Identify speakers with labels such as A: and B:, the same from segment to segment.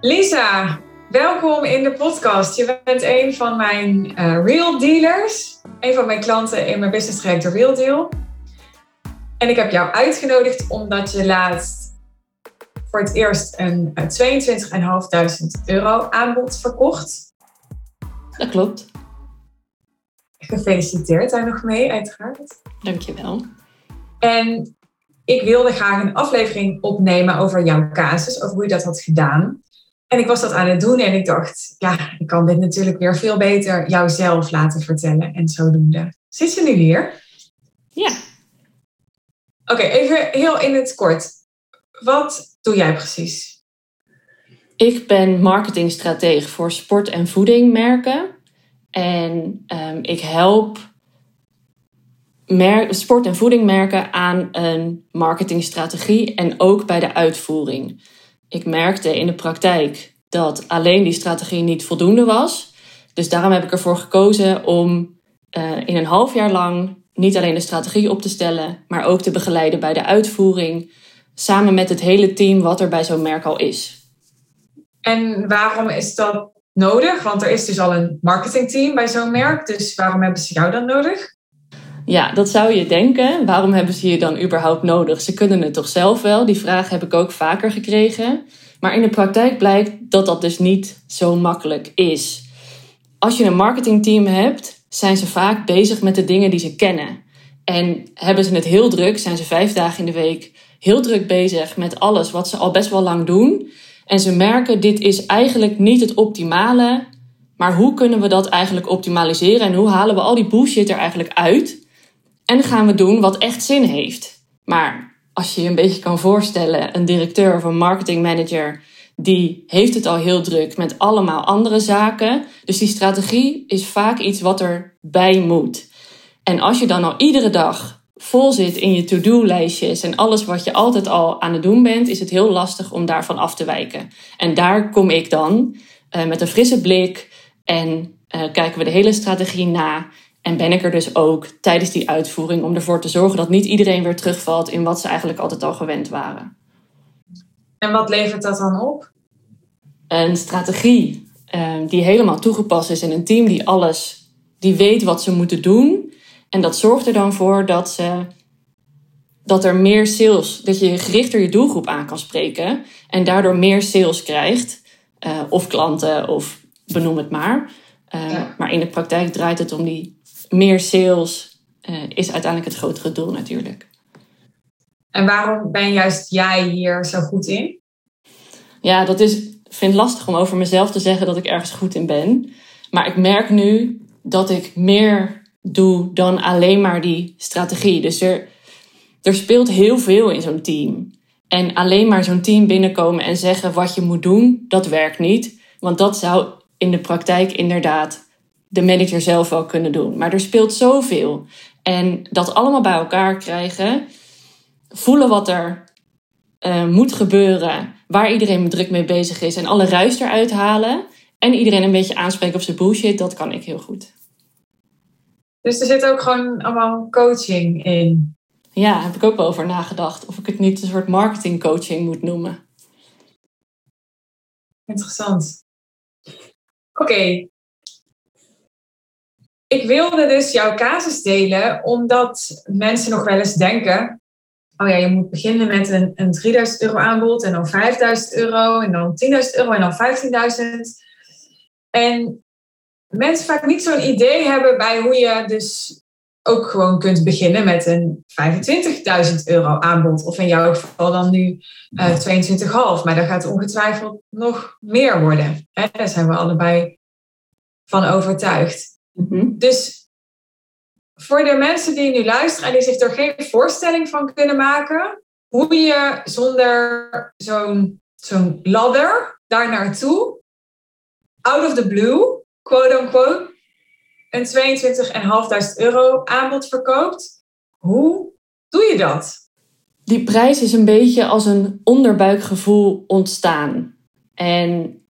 A: Lisa, welkom in de podcast. Je bent een van mijn uh, real dealers. Een van mijn klanten in mijn business traject de Real Deal. En ik heb jou uitgenodigd omdat je laatst voor het eerst een 22.500 euro aanbod verkocht.
B: Dat klopt.
A: Gefeliciteerd daar nog mee, uiteraard.
B: Dankjewel.
A: En ik wilde graag een aflevering opnemen over jouw casus, over hoe je dat had gedaan. En ik was dat aan het doen en ik dacht, ja, ik kan dit natuurlijk weer veel beter jouzelf laten vertellen en zodoende. Zit je nu hier?
B: Ja.
A: Oké, even heel in het kort. Wat doe jij precies?
B: Ik ben marketingstratege voor sport- en voedingmerken. En um, ik help sport- en voedingmerken aan een marketingstrategie en ook bij de uitvoering. Ik merkte in de praktijk dat alleen die strategie niet voldoende was. Dus daarom heb ik ervoor gekozen om uh, in een half jaar lang niet alleen de strategie op te stellen, maar ook te begeleiden bij de uitvoering, samen met het hele team wat er bij zo'n merk al is.
A: En waarom is dat nodig? Want er is dus al een marketingteam bij zo'n merk, dus waarom hebben ze jou dan nodig?
B: Ja, dat zou je denken. Waarom hebben ze je dan überhaupt nodig? Ze kunnen het toch zelf wel? Die vraag heb ik ook vaker gekregen. Maar in de praktijk blijkt dat dat dus niet zo makkelijk is. Als je een marketingteam hebt, zijn ze vaak bezig met de dingen die ze kennen. En hebben ze het heel druk, zijn ze vijf dagen in de week heel druk bezig met alles wat ze al best wel lang doen. En ze merken, dit is eigenlijk niet het optimale. Maar hoe kunnen we dat eigenlijk optimaliseren? En hoe halen we al die bullshit er eigenlijk uit? En gaan we doen wat echt zin heeft. Maar als je je een beetje kan voorstellen, een directeur of een marketingmanager, die heeft het al heel druk met allemaal andere zaken. Dus die strategie is vaak iets wat erbij moet. En als je dan al iedere dag vol zit in je to-do-lijstjes en alles wat je altijd al aan het doen bent, is het heel lastig om daarvan af te wijken. En daar kom ik dan uh, met een frisse blik en uh, kijken we de hele strategie na. En ben ik er dus ook tijdens die uitvoering om ervoor te zorgen dat niet iedereen weer terugvalt in wat ze eigenlijk altijd al gewend waren.
A: En wat levert dat dan op?
B: Een strategie um, die helemaal toegepast is in een team die alles, die weet wat ze moeten doen. En dat zorgt er dan voor dat, ze, dat er meer sales, dat je gerichter je doelgroep aan kan spreken. En daardoor meer sales krijgt. Uh, of klanten, of benoem het maar. Uh, ja. Maar in de praktijk draait het om die meer sales uh, is uiteindelijk het grotere doel natuurlijk.
A: En waarom ben juist jij hier zo goed in?
B: Ja, dat is, vind het lastig om over mezelf te zeggen dat ik ergens goed in ben. Maar ik merk nu dat ik meer doe dan alleen maar die strategie. Dus er, er speelt heel veel in zo'n team. En alleen maar zo'n team binnenkomen en zeggen wat je moet doen, dat werkt niet. Want dat zou in de praktijk inderdaad de manager zelf wel kunnen doen. Maar er speelt zoveel. En dat allemaal bij elkaar krijgen, voelen wat er uh, moet gebeuren, waar iedereen druk mee bezig is en alle ruis eruit halen. En iedereen een beetje aanspreken op zijn bullshit, dat kan ik heel goed.
A: Dus er zit ook gewoon allemaal coaching in.
B: Ja, daar heb ik ook wel over nagedacht. Of ik het niet een soort marketingcoaching moet noemen.
A: Interessant. Oké, okay ik wilde dus jouw casus delen, omdat mensen nog wel eens denken: oh ja, je moet beginnen met een, een 3000 euro aanbod en dan 5000 euro en dan 10.000 euro en dan 15.000. En mensen vaak niet zo'n idee hebben bij hoe je dus ook gewoon kunt beginnen met een 25.000 euro aanbod. Of in jouw geval dan nu uh, 22,5. Maar dat gaat ongetwijfeld nog meer worden. Hè? Daar zijn we allebei van overtuigd. Mm-hmm. Dus voor de mensen die nu luisteren en die zich er geen voorstelling van kunnen maken, hoe je zonder zo'n zo'n ladder daar naartoe, out of the blue, quote unquote, een 22.500 euro aanbod verkoopt. Hoe doe je dat?
B: Die prijs is een beetje als een onderbuikgevoel ontstaan. En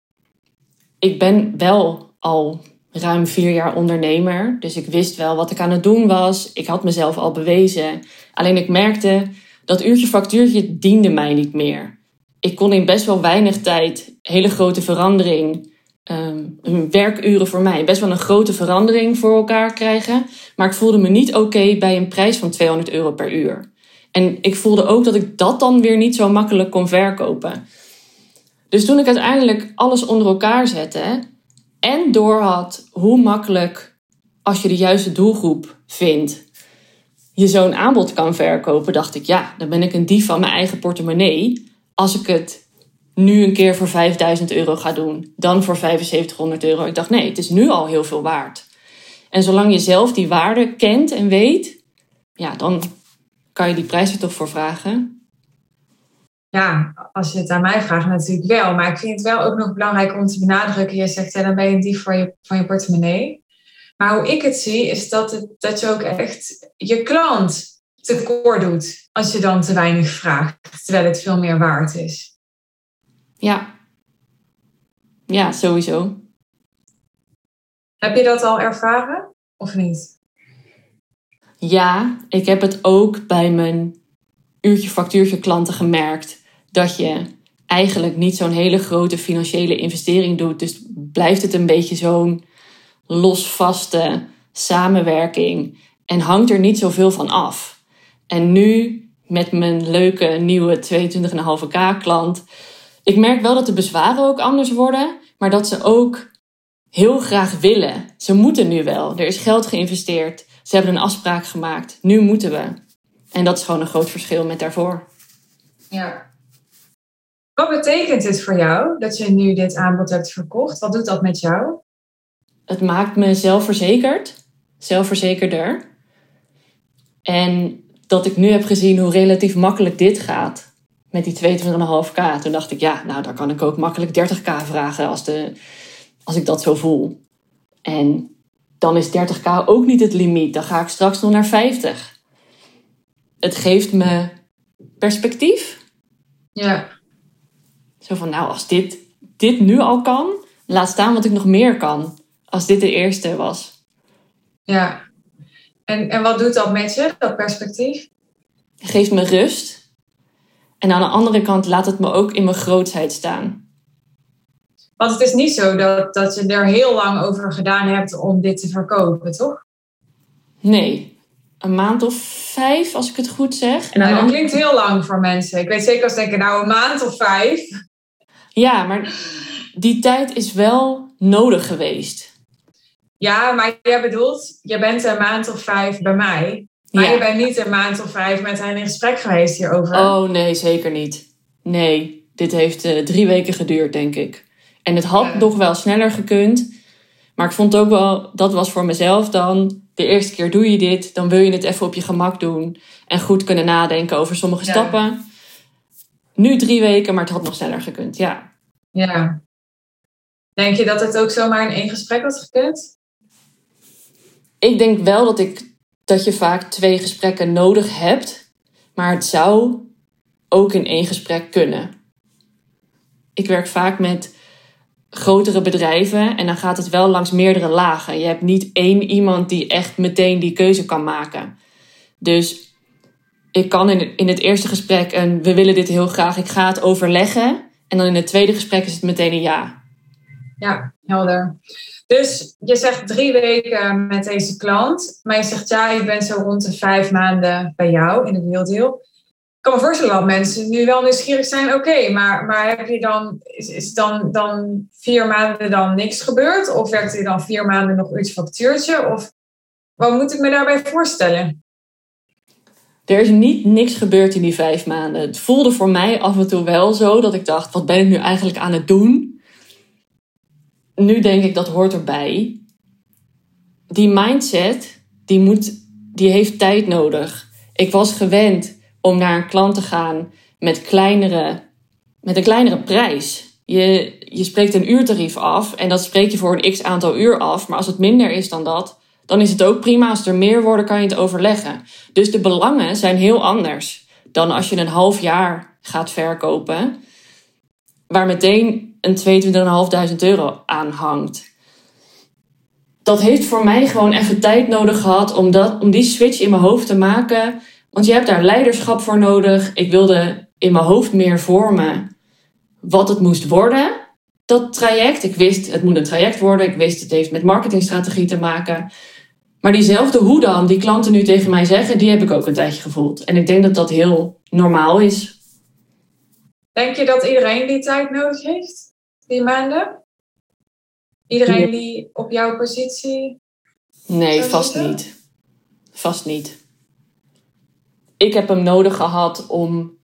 B: ik ben wel al ruim vier jaar ondernemer. Dus ik wist wel wat ik aan het doen was. Ik had mezelf al bewezen. Alleen ik merkte dat uurtje factuurtje diende mij niet meer. Ik kon in best wel weinig tijd hele grote verandering. Um, werkuren voor mij best wel een grote verandering voor elkaar krijgen. Maar ik voelde me niet oké bij een prijs van 200 euro per uur. En ik voelde ook dat ik dat dan weer niet zo makkelijk kon verkopen. Dus toen ik uiteindelijk alles onder elkaar zette en doorhad hoe makkelijk, als je de juiste doelgroep vindt, je zo'n aanbod kan verkopen, dacht ik, ja, dan ben ik een dief van mijn eigen portemonnee. Als ik het nu een keer voor 5000 euro ga doen, dan voor 7500 euro. Ik dacht, nee, het is nu al heel veel waard. En zolang je zelf die waarde kent en weet, ja, dan kan je die prijs er toch voor vragen.
A: Ja, als je het aan mij vraagt, natuurlijk wel. Maar ik vind het wel ook nog belangrijk om te benadrukken. Je zegt, ja, dan ben je een dief van je, van je portemonnee. Maar hoe ik het zie, is dat, het, dat je ook echt je klant tekort doet. Als je dan te weinig vraagt, terwijl het veel meer waard is.
B: Ja. Ja, sowieso.
A: Heb je dat al ervaren of niet?
B: Ja, ik heb het ook bij mijn uurtje factuurtje klanten gemerkt dat je eigenlijk niet zo'n hele grote financiële investering doet. Dus blijft het een beetje zo'n losvaste samenwerking en hangt er niet zoveel van af. En nu met mijn leuke nieuwe 22,5k klant, ik merk wel dat de bezwaren ook anders worden, maar dat ze ook heel graag willen. Ze moeten nu wel. Er is geld geïnvesteerd. Ze hebben een afspraak gemaakt. Nu moeten we. En dat is gewoon een groot verschil met daarvoor.
A: Ja. Wat betekent het voor jou dat je nu dit aanbod hebt verkocht? Wat doet dat met jou?
B: Het maakt me zelfverzekerd, zelfverzekerder. En dat ik nu heb gezien hoe relatief makkelijk dit gaat met die 22,5k. Toen dacht ik, ja, nou, daar kan ik ook makkelijk 30k vragen als, de, als ik dat zo voel. En dan is 30k ook niet het limiet. Dan ga ik straks nog naar 50 het geeft me perspectief.
A: Ja.
B: Zo van, nou, als dit, dit nu al kan, laat staan wat ik nog meer kan. Als dit de eerste was.
A: Ja. En, en wat doet dat met je, dat perspectief?
B: Geeft me rust. En aan de andere kant laat het me ook in mijn grootsheid staan.
A: Want het is niet zo dat, dat je er heel lang over gedaan hebt om dit te verkopen, toch?
B: Nee, een maand of vijf, als ik het goed zeg.
A: En dat klinkt heel lang voor mensen. Ik weet zeker als ze denken, nou een maand of vijf.
B: Ja, maar die tijd is wel nodig geweest.
A: Ja, maar jij bedoelt, je bent een maand of vijf bij mij. Maar je bent niet een maand of vijf met hen in gesprek geweest hierover.
B: Oh nee, zeker niet. Nee, dit heeft uh, drie weken geduurd, denk ik. En het had nog wel sneller gekund. Maar ik vond ook wel, dat was voor mezelf dan de eerste keer doe je dit, dan wil je het even op je gemak doen en goed kunnen nadenken over sommige stappen. Nu drie weken, maar het had nog sneller gekund, ja.
A: Ja. Denk je dat het ook zomaar in één gesprek had gekund?
B: Ik denk wel dat, ik, dat je vaak twee gesprekken nodig hebt, maar het zou ook in één gesprek kunnen. Ik werk vaak met grotere bedrijven en dan gaat het wel langs meerdere lagen. Je hebt niet één iemand die echt meteen die keuze kan maken. Dus ik kan in, in het eerste gesprek een we willen dit heel graag, ik ga het overleggen. En dan in het tweede gesprek is het meteen een ja.
A: Ja, helder. Dus je zegt drie weken met deze klant, maar je zegt ja, je bent zo rond de vijf maanden bij jou in het wielddeel kan me voorstellen dat mensen nu wel nieuwsgierig zijn. Oké, maar, maar heb je dan, is, is dan, dan vier maanden dan niks gebeurd? Of werkt er dan vier maanden nog iets factuurtje? Of wat moet ik me daarbij voorstellen?
B: Er is niet niks gebeurd in die vijf maanden. Het voelde voor mij af en toe wel zo dat ik dacht: wat ben ik nu eigenlijk aan het doen? Nu denk ik dat hoort erbij. Die mindset, die, moet, die heeft tijd nodig. Ik was gewend om naar een klant te gaan met, kleinere, met een kleinere prijs. Je, je spreekt een uurtarief af en dat spreek je voor een x aantal uur af. Maar als het minder is dan dat, dan is het ook prima. Als er meer worden, kan je het overleggen. Dus de belangen zijn heel anders dan als je een half jaar gaat verkopen, waar meteen een 22.500 euro aan hangt. Dat heeft voor mij gewoon even tijd nodig gehad om, dat, om die switch in mijn hoofd te maken want je hebt daar leiderschap voor nodig. Ik wilde in mijn hoofd meer vormen wat het moest worden. dat traject. Ik wist, het moet een traject worden. Ik wist, het heeft met marketingstrategie te maken. Maar diezelfde hoe dan, die klanten nu tegen mij zeggen, die heb ik ook een tijdje gevoeld. En ik denk dat dat heel normaal is.
A: Denk je dat iedereen die tijd nodig heeft? Die maanden? Iedereen die op jouw positie?
B: Nee, vast niet. Vast niet. Ik heb hem nodig gehad om.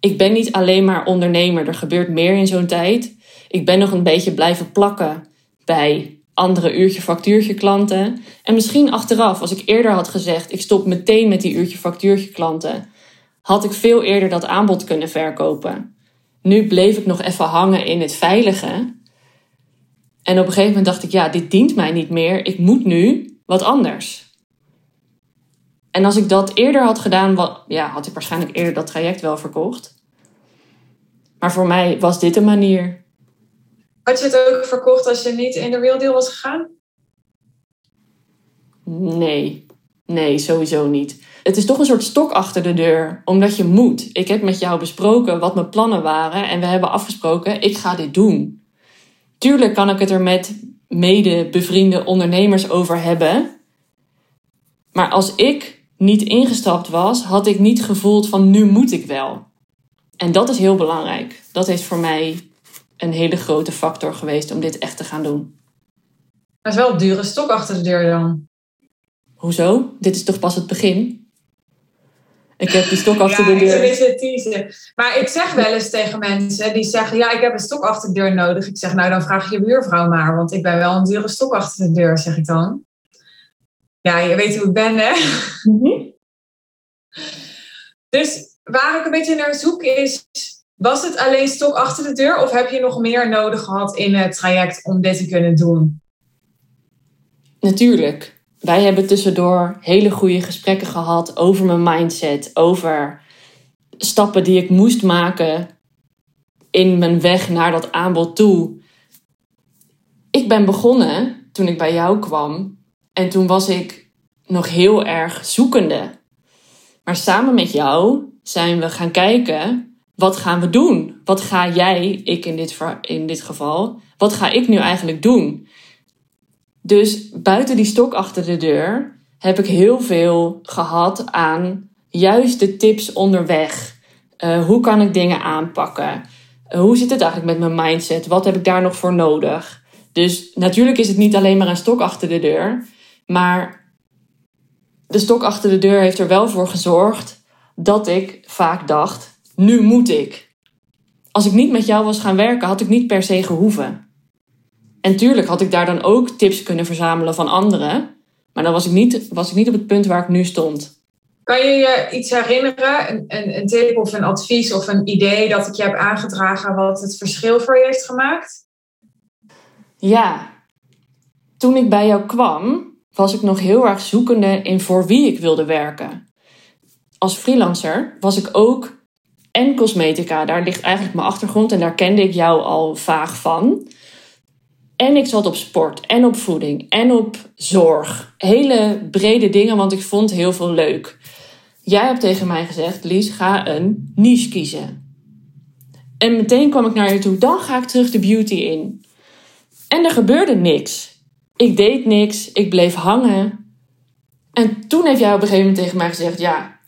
B: Ik ben niet alleen maar ondernemer. Er gebeurt meer in zo'n tijd. Ik ben nog een beetje blijven plakken bij andere uurtje factuurtje klanten. En misschien achteraf, als ik eerder had gezegd, ik stop meteen met die uurtje factuurtje klanten, had ik veel eerder dat aanbod kunnen verkopen. Nu bleef ik nog even hangen in het veilige. En op een gegeven moment dacht ik, ja, dit dient mij niet meer. Ik moet nu wat anders. En als ik dat eerder had gedaan, ja, had ik waarschijnlijk eerder dat traject wel verkocht. Maar voor mij was dit een manier.
A: Had je het ook verkocht als je niet in de real deal was gegaan?
B: Nee, nee, sowieso niet. Het is toch een soort stok achter de deur, omdat je moet. Ik heb met jou besproken wat mijn plannen waren en we hebben afgesproken, ik ga dit doen. Tuurlijk kan ik het er met mede bevriende ondernemers over hebben. Maar als ik niet ingestapt was, had ik niet gevoeld van nu moet ik wel. En dat is heel belangrijk. Dat heeft voor mij een hele grote factor geweest om dit echt te gaan doen.
A: Maar het is wel een dure stok achter de deur dan.
B: Hoezo? Dit is toch pas het begin? Ik heb die stok achter
A: ja,
B: de deur.
A: Ik. Maar ik zeg wel eens tegen mensen die zeggen: Ja, ik heb een stok achter de deur nodig. Ik zeg: Nou, dan vraag je buurvrouw maar, want ik ben wel een dure stok achter de deur, zeg ik dan. Ja, je weet hoe ik ben, hè? Mhm. Dus waar ik een beetje naar zoek is: was het alleen stok achter de deur of heb je nog meer nodig gehad in het traject om dit te kunnen doen?
B: Natuurlijk. Wij hebben tussendoor hele goede gesprekken gehad over mijn mindset, over stappen die ik moest maken in mijn weg naar dat aanbod toe. Ik ben begonnen toen ik bij jou kwam en toen was ik nog heel erg zoekende. Maar samen met jou zijn we gaan kijken wat gaan we doen? Wat ga jij, ik in dit, in dit geval, wat ga ik nu eigenlijk doen? Dus buiten die stok achter de deur heb ik heel veel gehad aan juist de tips onderweg. Uh, hoe kan ik dingen aanpakken? Uh, hoe zit het eigenlijk met mijn mindset? Wat heb ik daar nog voor nodig? Dus natuurlijk is het niet alleen maar een stok achter de deur, maar de stok achter de deur heeft er wel voor gezorgd dat ik vaak dacht: nu moet ik. Als ik niet met jou was gaan werken, had ik niet per se gehoeven. En tuurlijk had ik daar dan ook tips kunnen verzamelen van anderen. Maar dan was ik niet, was ik niet op het punt waar ik nu stond.
A: Kan je je iets herinneren, een, een, een tip of een advies of een idee dat ik je heb aangedragen wat het verschil voor je heeft gemaakt?
B: Ja, toen ik bij jou kwam, was ik nog heel erg zoekende in voor wie ik wilde werken. Als freelancer was ik ook en cosmetica. Daar ligt eigenlijk mijn achtergrond en daar kende ik jou al vaag van. En ik zat op sport en op voeding en op zorg. Hele brede dingen, want ik vond heel veel leuk. Jij hebt tegen mij gezegd, Lies, ga een niche kiezen. En meteen kwam ik naar je toe, dan ga ik terug de beauty in. En er gebeurde niks. Ik deed niks, ik bleef hangen. En toen heeft jij op een gegeven moment tegen mij gezegd, ja,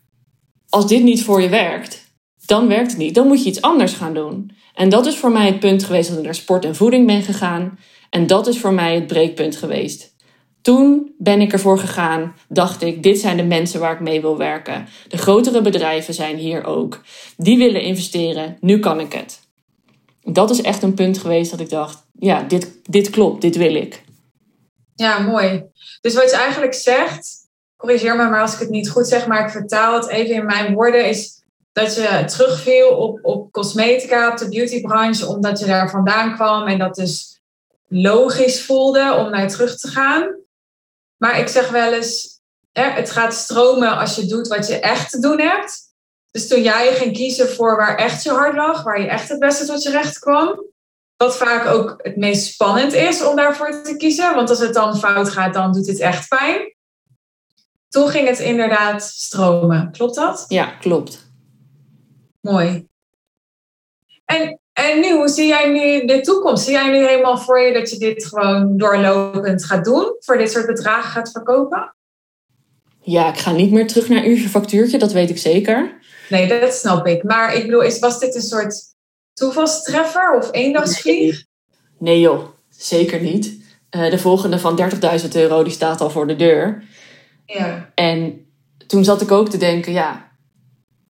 B: als dit niet voor je werkt, dan werkt het niet. Dan moet je iets anders gaan doen. En dat is voor mij het punt geweest dat ik naar sport en voeding ben gegaan. En dat is voor mij het breekpunt geweest. Toen ben ik ervoor gegaan, dacht ik, dit zijn de mensen waar ik mee wil werken. De grotere bedrijven zijn hier ook. Die willen investeren, nu kan ik het. Dat is echt een punt geweest dat ik dacht, ja, dit, dit klopt, dit wil ik.
A: Ja, mooi. Dus wat je eigenlijk zegt, corrigeer me maar als ik het niet goed zeg, maar ik vertaal het even in mijn woorden, is dat je terugviel op, op cosmetica, op de beautybranche, omdat je daar vandaan kwam en dat dus logisch voelde om naar terug te gaan. Maar ik zeg wel eens, hè, het gaat stromen als je doet wat je echt te doen hebt. Dus toen jij ging kiezen voor waar echt je hart lag, waar je echt het beste tot je recht kwam, wat vaak ook het meest spannend is om daarvoor te kiezen, want als het dan fout gaat, dan doet het echt pijn. Toen ging het inderdaad stromen. Klopt dat?
B: Ja, klopt.
A: Mooi. En En nu, hoe zie jij nu de toekomst? Zie jij nu helemaal voor je dat je dit gewoon doorlopend gaat doen? Voor dit soort bedragen gaat verkopen?
B: Ja, ik ga niet meer terug naar uurtje factuurtje, dat weet ik zeker.
A: Nee, dat snap ik. Maar ik bedoel, is, was dit een soort toevalstreffer of eendagsvlieg?
B: Nee, nee joh, zeker niet. Uh, de volgende van 30.000 euro, die staat al voor de deur.
A: Ja.
B: En toen zat ik ook te denken, ja...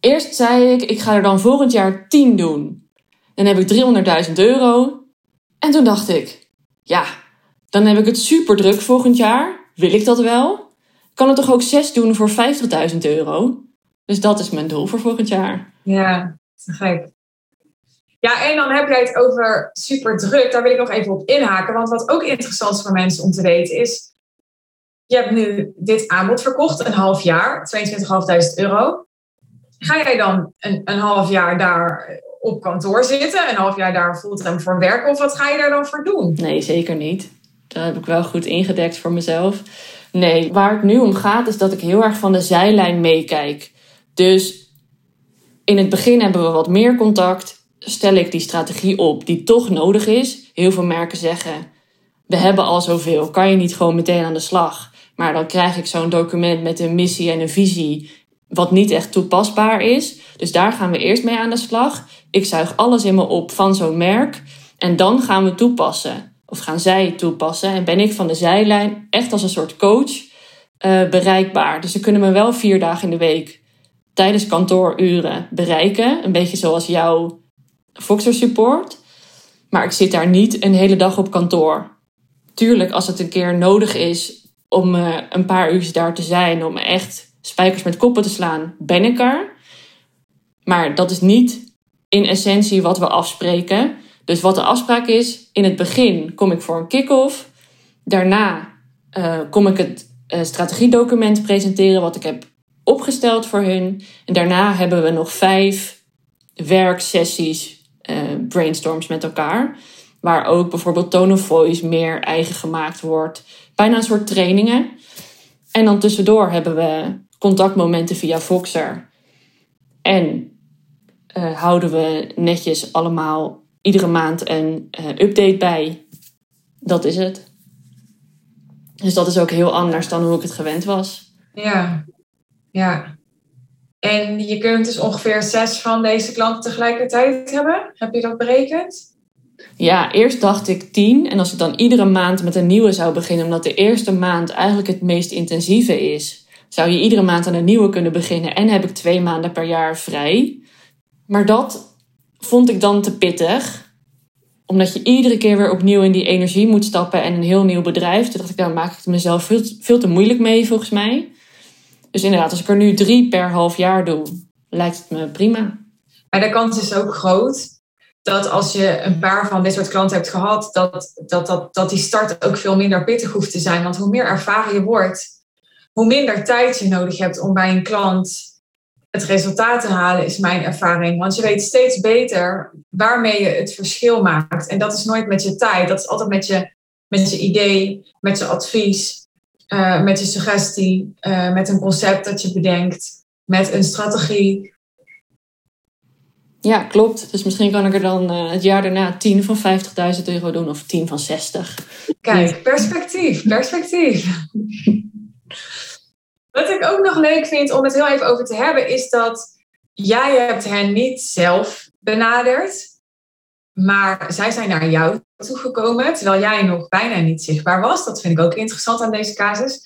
B: Eerst zei ik, ik ga er dan volgend jaar 10 doen. Dan heb ik 300.000 euro. En toen dacht ik, ja, dan heb ik het super druk volgend jaar. Wil ik dat wel? kan het toch ook 6 doen voor 50.000 euro? Dus dat is mijn doel voor volgend jaar.
A: Ja, gek. Ja, en dan heb jij het over super druk. Daar wil ik nog even op inhaken. Want wat ook interessant is voor mensen om te weten is... Je hebt nu dit aanbod verkocht, een half jaar, 22.500 euro. Ga jij dan een, een half jaar daar op kantoor zitten, een half jaar daar fulltime voor werken? Of wat ga je daar dan voor doen?
B: Nee, zeker niet. Dat heb ik wel goed ingedekt voor mezelf. Nee, waar het nu om gaat is dat ik heel erg van de zijlijn meekijk. Dus in het begin hebben we wat meer contact. Stel ik die strategie op die toch nodig is. Heel veel merken zeggen: We hebben al zoveel, kan je niet gewoon meteen aan de slag? Maar dan krijg ik zo'n document met een missie en een visie, wat niet echt toepasbaar is. Dus daar gaan we eerst mee aan de slag. Ik zuig alles in me op van zo'n merk en dan gaan we toepassen. Of gaan zij toepassen en ben ik van de zijlijn echt als een soort coach uh, bereikbaar. Dus ze kunnen me wel vier dagen in de week tijdens kantooruren bereiken. Een beetje zoals jouw Foxer support. Maar ik zit daar niet een hele dag op kantoor. Tuurlijk, als het een keer nodig is om uh, een paar uur daar te zijn, om echt spijkers met koppen te slaan, ben ik er. Maar dat is niet in essentie wat we afspreken. Dus wat de afspraak is, in het begin kom ik voor een kick-off. Daarna uh, kom ik het uh, strategiedocument presenteren wat ik heb opgesteld voor hun. En daarna hebben we nog vijf werksessies, uh, brainstorms met elkaar. Waar ook bijvoorbeeld tone of voice meer eigen gemaakt wordt. Bijna een soort trainingen. En dan tussendoor hebben we contactmomenten via Voxer. En houden we netjes allemaal iedere maand een uh, update bij. Dat is het. Dus dat is ook heel anders dan hoe ik het gewend was.
A: Ja, ja. En je kunt dus ongeveer zes van deze klanten tegelijkertijd hebben. Heb je dat berekend?
B: Ja, eerst dacht ik tien. En als ik dan iedere maand met een nieuwe zou beginnen, omdat de eerste maand eigenlijk het meest intensieve is, zou je iedere maand aan een nieuwe kunnen beginnen. En heb ik twee maanden per jaar vrij. Maar dat vond ik dan te pittig. Omdat je iedere keer weer opnieuw in die energie moet stappen en een heel nieuw bedrijf. Toen dacht ik, daar maak ik het mezelf veel, veel te moeilijk mee volgens mij. Dus inderdaad, als ik er nu drie per half jaar doe, lijkt het me prima.
A: Maar de kans is ook groot dat als je een paar van dit soort klanten hebt gehad, dat, dat, dat, dat die start ook veel minder pittig hoeft te zijn. Want hoe meer ervaren je wordt, hoe minder tijd je nodig hebt om bij een klant het resultaat te halen, is mijn ervaring. Want je weet steeds beter waarmee je het verschil maakt. En dat is nooit met je tijd, dat is altijd met je, met je idee, met je advies, uh, met je suggestie, uh, met een concept dat je bedenkt, met een strategie.
B: Ja, klopt. Dus misschien kan ik er dan uh, het jaar daarna 10 van 50.000 euro doen of 10 van 60.
A: Kijk, perspectief, perspectief. Wat ik ook nog leuk vind om het heel even over te hebben, is dat jij hebt hen niet zelf benaderd, maar zij zijn naar jou toegekomen, terwijl jij nog bijna niet zichtbaar was. Dat vind ik ook interessant aan deze casus.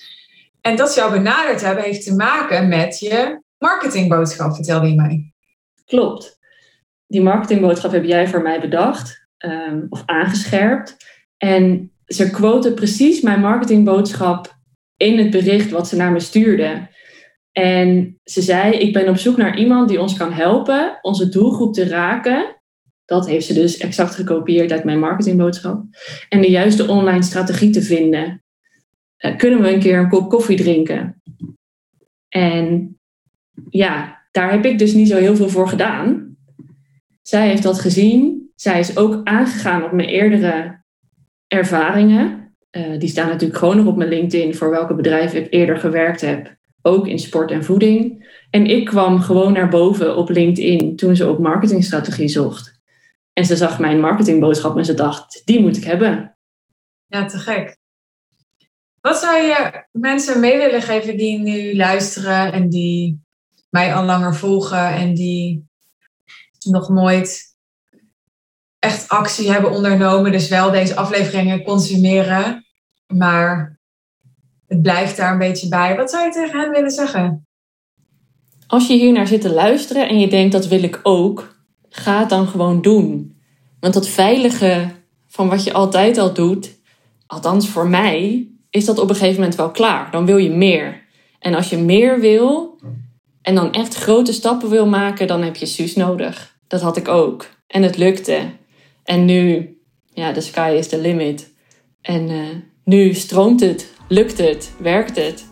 A: En dat ze jou benaderd hebben, heeft te maken met je marketingboodschap, vertelde je mij.
B: Klopt. Die marketingboodschap heb jij voor mij bedacht um, of aangescherpt. En ze quoten precies mijn marketingboodschap in het bericht wat ze naar me stuurde. En ze zei: Ik ben op zoek naar iemand die ons kan helpen onze doelgroep te raken. Dat heeft ze dus exact gekopieerd uit mijn marketingboodschap. En de juiste online strategie te vinden. Uh, kunnen we een keer een kop koffie drinken? En ja, daar heb ik dus niet zo heel veel voor gedaan. Zij heeft dat gezien. Zij is ook aangegaan op mijn eerdere ervaringen. Uh, die staan natuurlijk gewoon nog op mijn LinkedIn voor welke bedrijven ik eerder gewerkt heb. Ook in sport en voeding. En ik kwam gewoon naar boven op LinkedIn toen ze op marketingstrategie zocht. En ze zag mijn marketingboodschap en ze dacht, die moet ik hebben.
A: Ja, te gek. Wat zou je mensen mee willen geven die nu luisteren en die mij al langer volgen en die nog nooit echt actie hebben ondernomen, dus wel deze afleveringen consumeren, maar het blijft daar een beetje bij. Wat zou je tegen hen willen zeggen?
B: Als je hier naar zit te luisteren en je denkt dat wil ik ook, ga het dan gewoon doen. Want dat veilige van wat je altijd al doet, althans voor mij, is dat op een gegeven moment wel klaar. Dan wil je meer. En als je meer wil en dan echt grote stappen wil maken, dan heb je Suus nodig. Dat had ik ook. En het lukte. En nu, ja, de sky is the limit. En uh, nu stroomt het, lukt het, werkt het.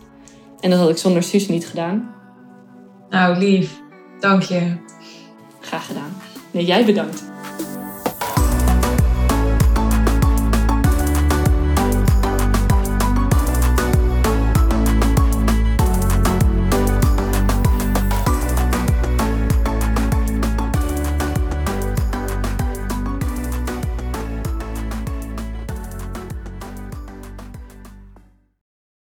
B: En dat had ik zonder Suus niet gedaan.
A: Nou, lief. Dank je.
B: Graag gedaan. Nee, jij bedankt.